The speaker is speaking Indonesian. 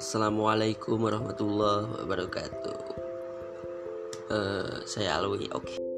Assalamualaikum warahmatullahi wabarakatuh. Uh, saya Alwi. Oke. Okay.